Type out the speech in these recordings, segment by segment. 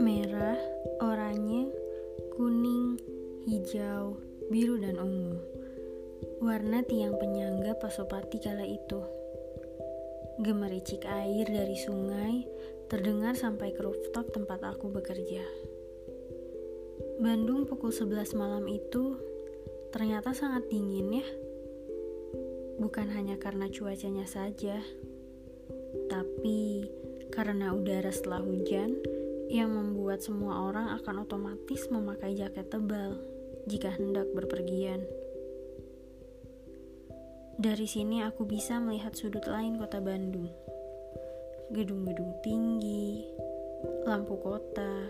Merah, oranye, kuning, hijau, biru dan ungu. Warna tiang penyangga Pasopati kala itu. Gemericik air dari sungai terdengar sampai ke rooftop tempat aku bekerja. Bandung pukul 11 malam itu ternyata sangat dingin ya. Bukan hanya karena cuacanya saja, tapi karena udara setelah hujan yang membuat semua orang akan otomatis memakai jaket tebal jika hendak berpergian. Dari sini aku bisa melihat sudut lain kota Bandung. Gedung-gedung tinggi, lampu kota,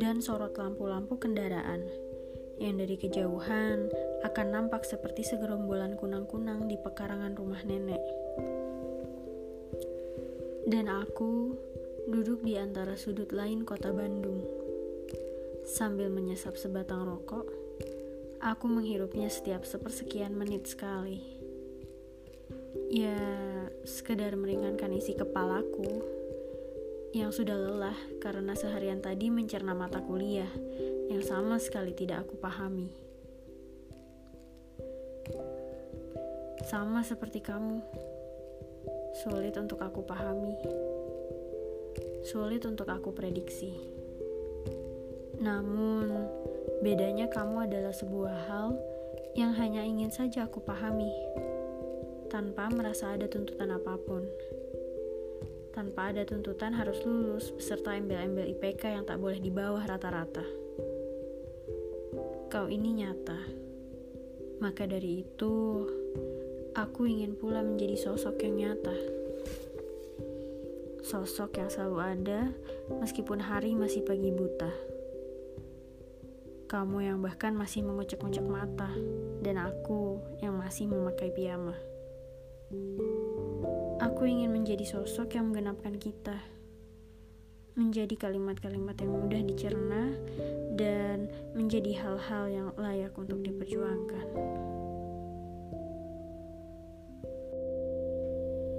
dan sorot lampu-lampu kendaraan yang dari kejauhan akan nampak seperti segerombolan kunang-kunang di pekarangan rumah nenek. Dan aku duduk di antara sudut lain kota Bandung. Sambil menyesap sebatang rokok, aku menghirupnya setiap sepersekian menit sekali. Ya, sekedar meringankan isi kepalaku yang sudah lelah karena seharian tadi mencerna mata kuliah yang sama sekali tidak aku pahami. Sama seperti kamu, sulit untuk aku pahami sulit untuk aku prediksi. Namun, bedanya kamu adalah sebuah hal yang hanya ingin saja aku pahami, tanpa merasa ada tuntutan apa pun. Tanpa ada tuntutan harus lulus beserta embel-embel IPK yang tak boleh di bawah rata-rata. Kau ini nyata. Maka dari itu, aku ingin pula menjadi sosok yang nyata sosok yang selalu ada meskipun hari masih pagi buta. Kamu yang bahkan masih mengucek-ngucek mata, dan aku yang masih memakai piyama. Aku ingin menjadi sosok yang menggenapkan kita, menjadi kalimat-kalimat yang mudah dicerna, dan menjadi hal-hal yang layak untuk diperjuangkan.